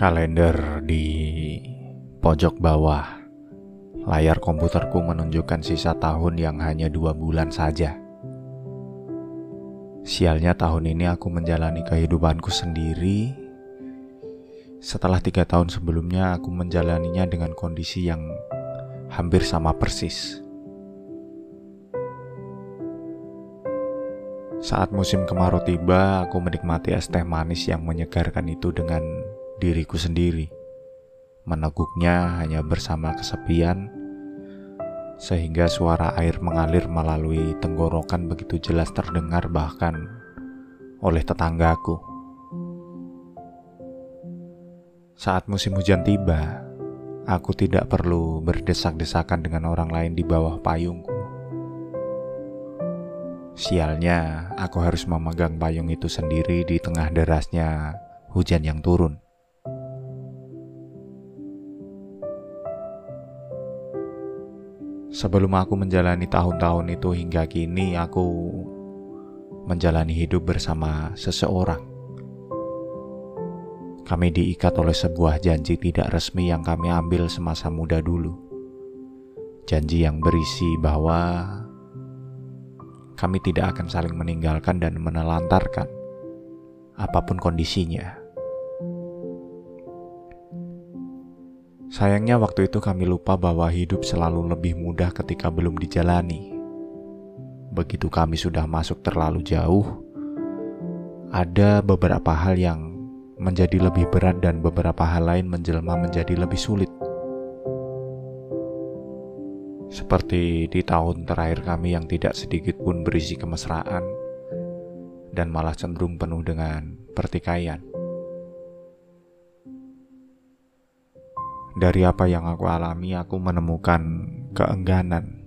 Kalender di pojok bawah layar komputerku menunjukkan sisa tahun yang hanya dua bulan saja. Sialnya tahun ini aku menjalani kehidupanku sendiri. Setelah tiga tahun sebelumnya aku menjalaninya dengan kondisi yang hampir sama persis. Saat musim kemarau tiba, aku menikmati es teh manis yang menyegarkan itu dengan diriku sendiri. Meneguknya hanya bersama kesepian, sehingga suara air mengalir melalui tenggorokan begitu jelas terdengar bahkan oleh tetanggaku. Saat musim hujan tiba, aku tidak perlu berdesak-desakan dengan orang lain di bawah payungku. Sialnya, aku harus memegang payung itu sendiri di tengah derasnya hujan yang turun. Sebelum aku menjalani tahun-tahun itu hingga kini aku menjalani hidup bersama seseorang. Kami diikat oleh sebuah janji tidak resmi yang kami ambil semasa muda dulu. Janji yang berisi bahwa kami tidak akan saling meninggalkan dan menelantarkan apa pun kondisinya. Sayangnya waktu itu kami lupa bahwa hidup selalu lebih mudah ketika belum dijalani. Begitu kami sudah masuk terlalu jauh, ada beberapa hal yang menjadi lebih berat dan beberapa hal lain menjelma menjadi lebih sulit. Seperti di tahun terakhir kami yang tidak sedikit pun berisi kemesraan dan malah cenderung penuh dengan pertikaian. Dari apa yang aku alami, aku menemukan keengganan.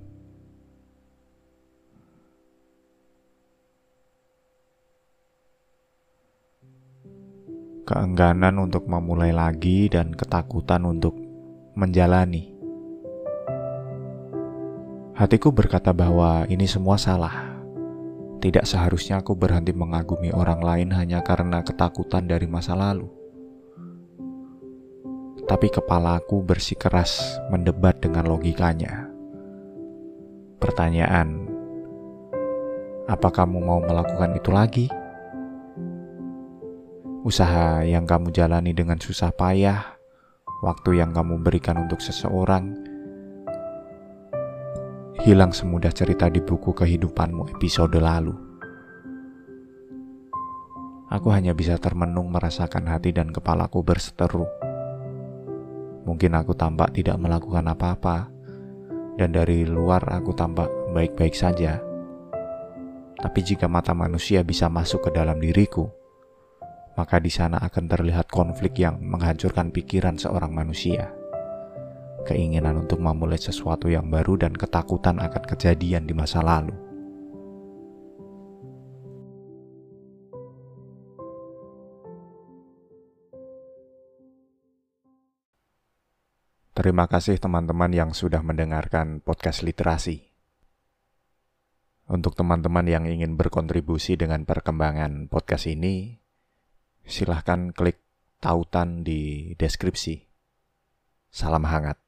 Keengganan untuk memulai lagi dan ketakutan untuk menjalani. Hatiku berkata bahwa ini semua salah. Tidak seharusnya aku berhenti mengagumi orang lain hanya karena ketakutan dari masa lalu tapi kepalaku bersikeras mendebat dengan logikanya. Pertanyaan, apa kamu mau melakukan itu lagi? Usaha yang kamu jalani dengan susah payah, waktu yang kamu berikan untuk seseorang, hilang semudah cerita di buku kehidupanmu episode lalu. Aku hanya bisa termenung merasakan hati dan kepalaku berseteru Mungkin aku tampak tidak melakukan apa-apa, dan dari luar aku tampak baik-baik saja. Tapi jika mata manusia bisa masuk ke dalam diriku, maka di sana akan terlihat konflik yang menghancurkan pikiran seorang manusia. Keinginan untuk memulai sesuatu yang baru dan ketakutan akan kejadian di masa lalu. Terima kasih teman-teman yang sudah mendengarkan podcast literasi. Untuk teman-teman yang ingin berkontribusi dengan perkembangan podcast ini, silahkan klik tautan di deskripsi. Salam hangat.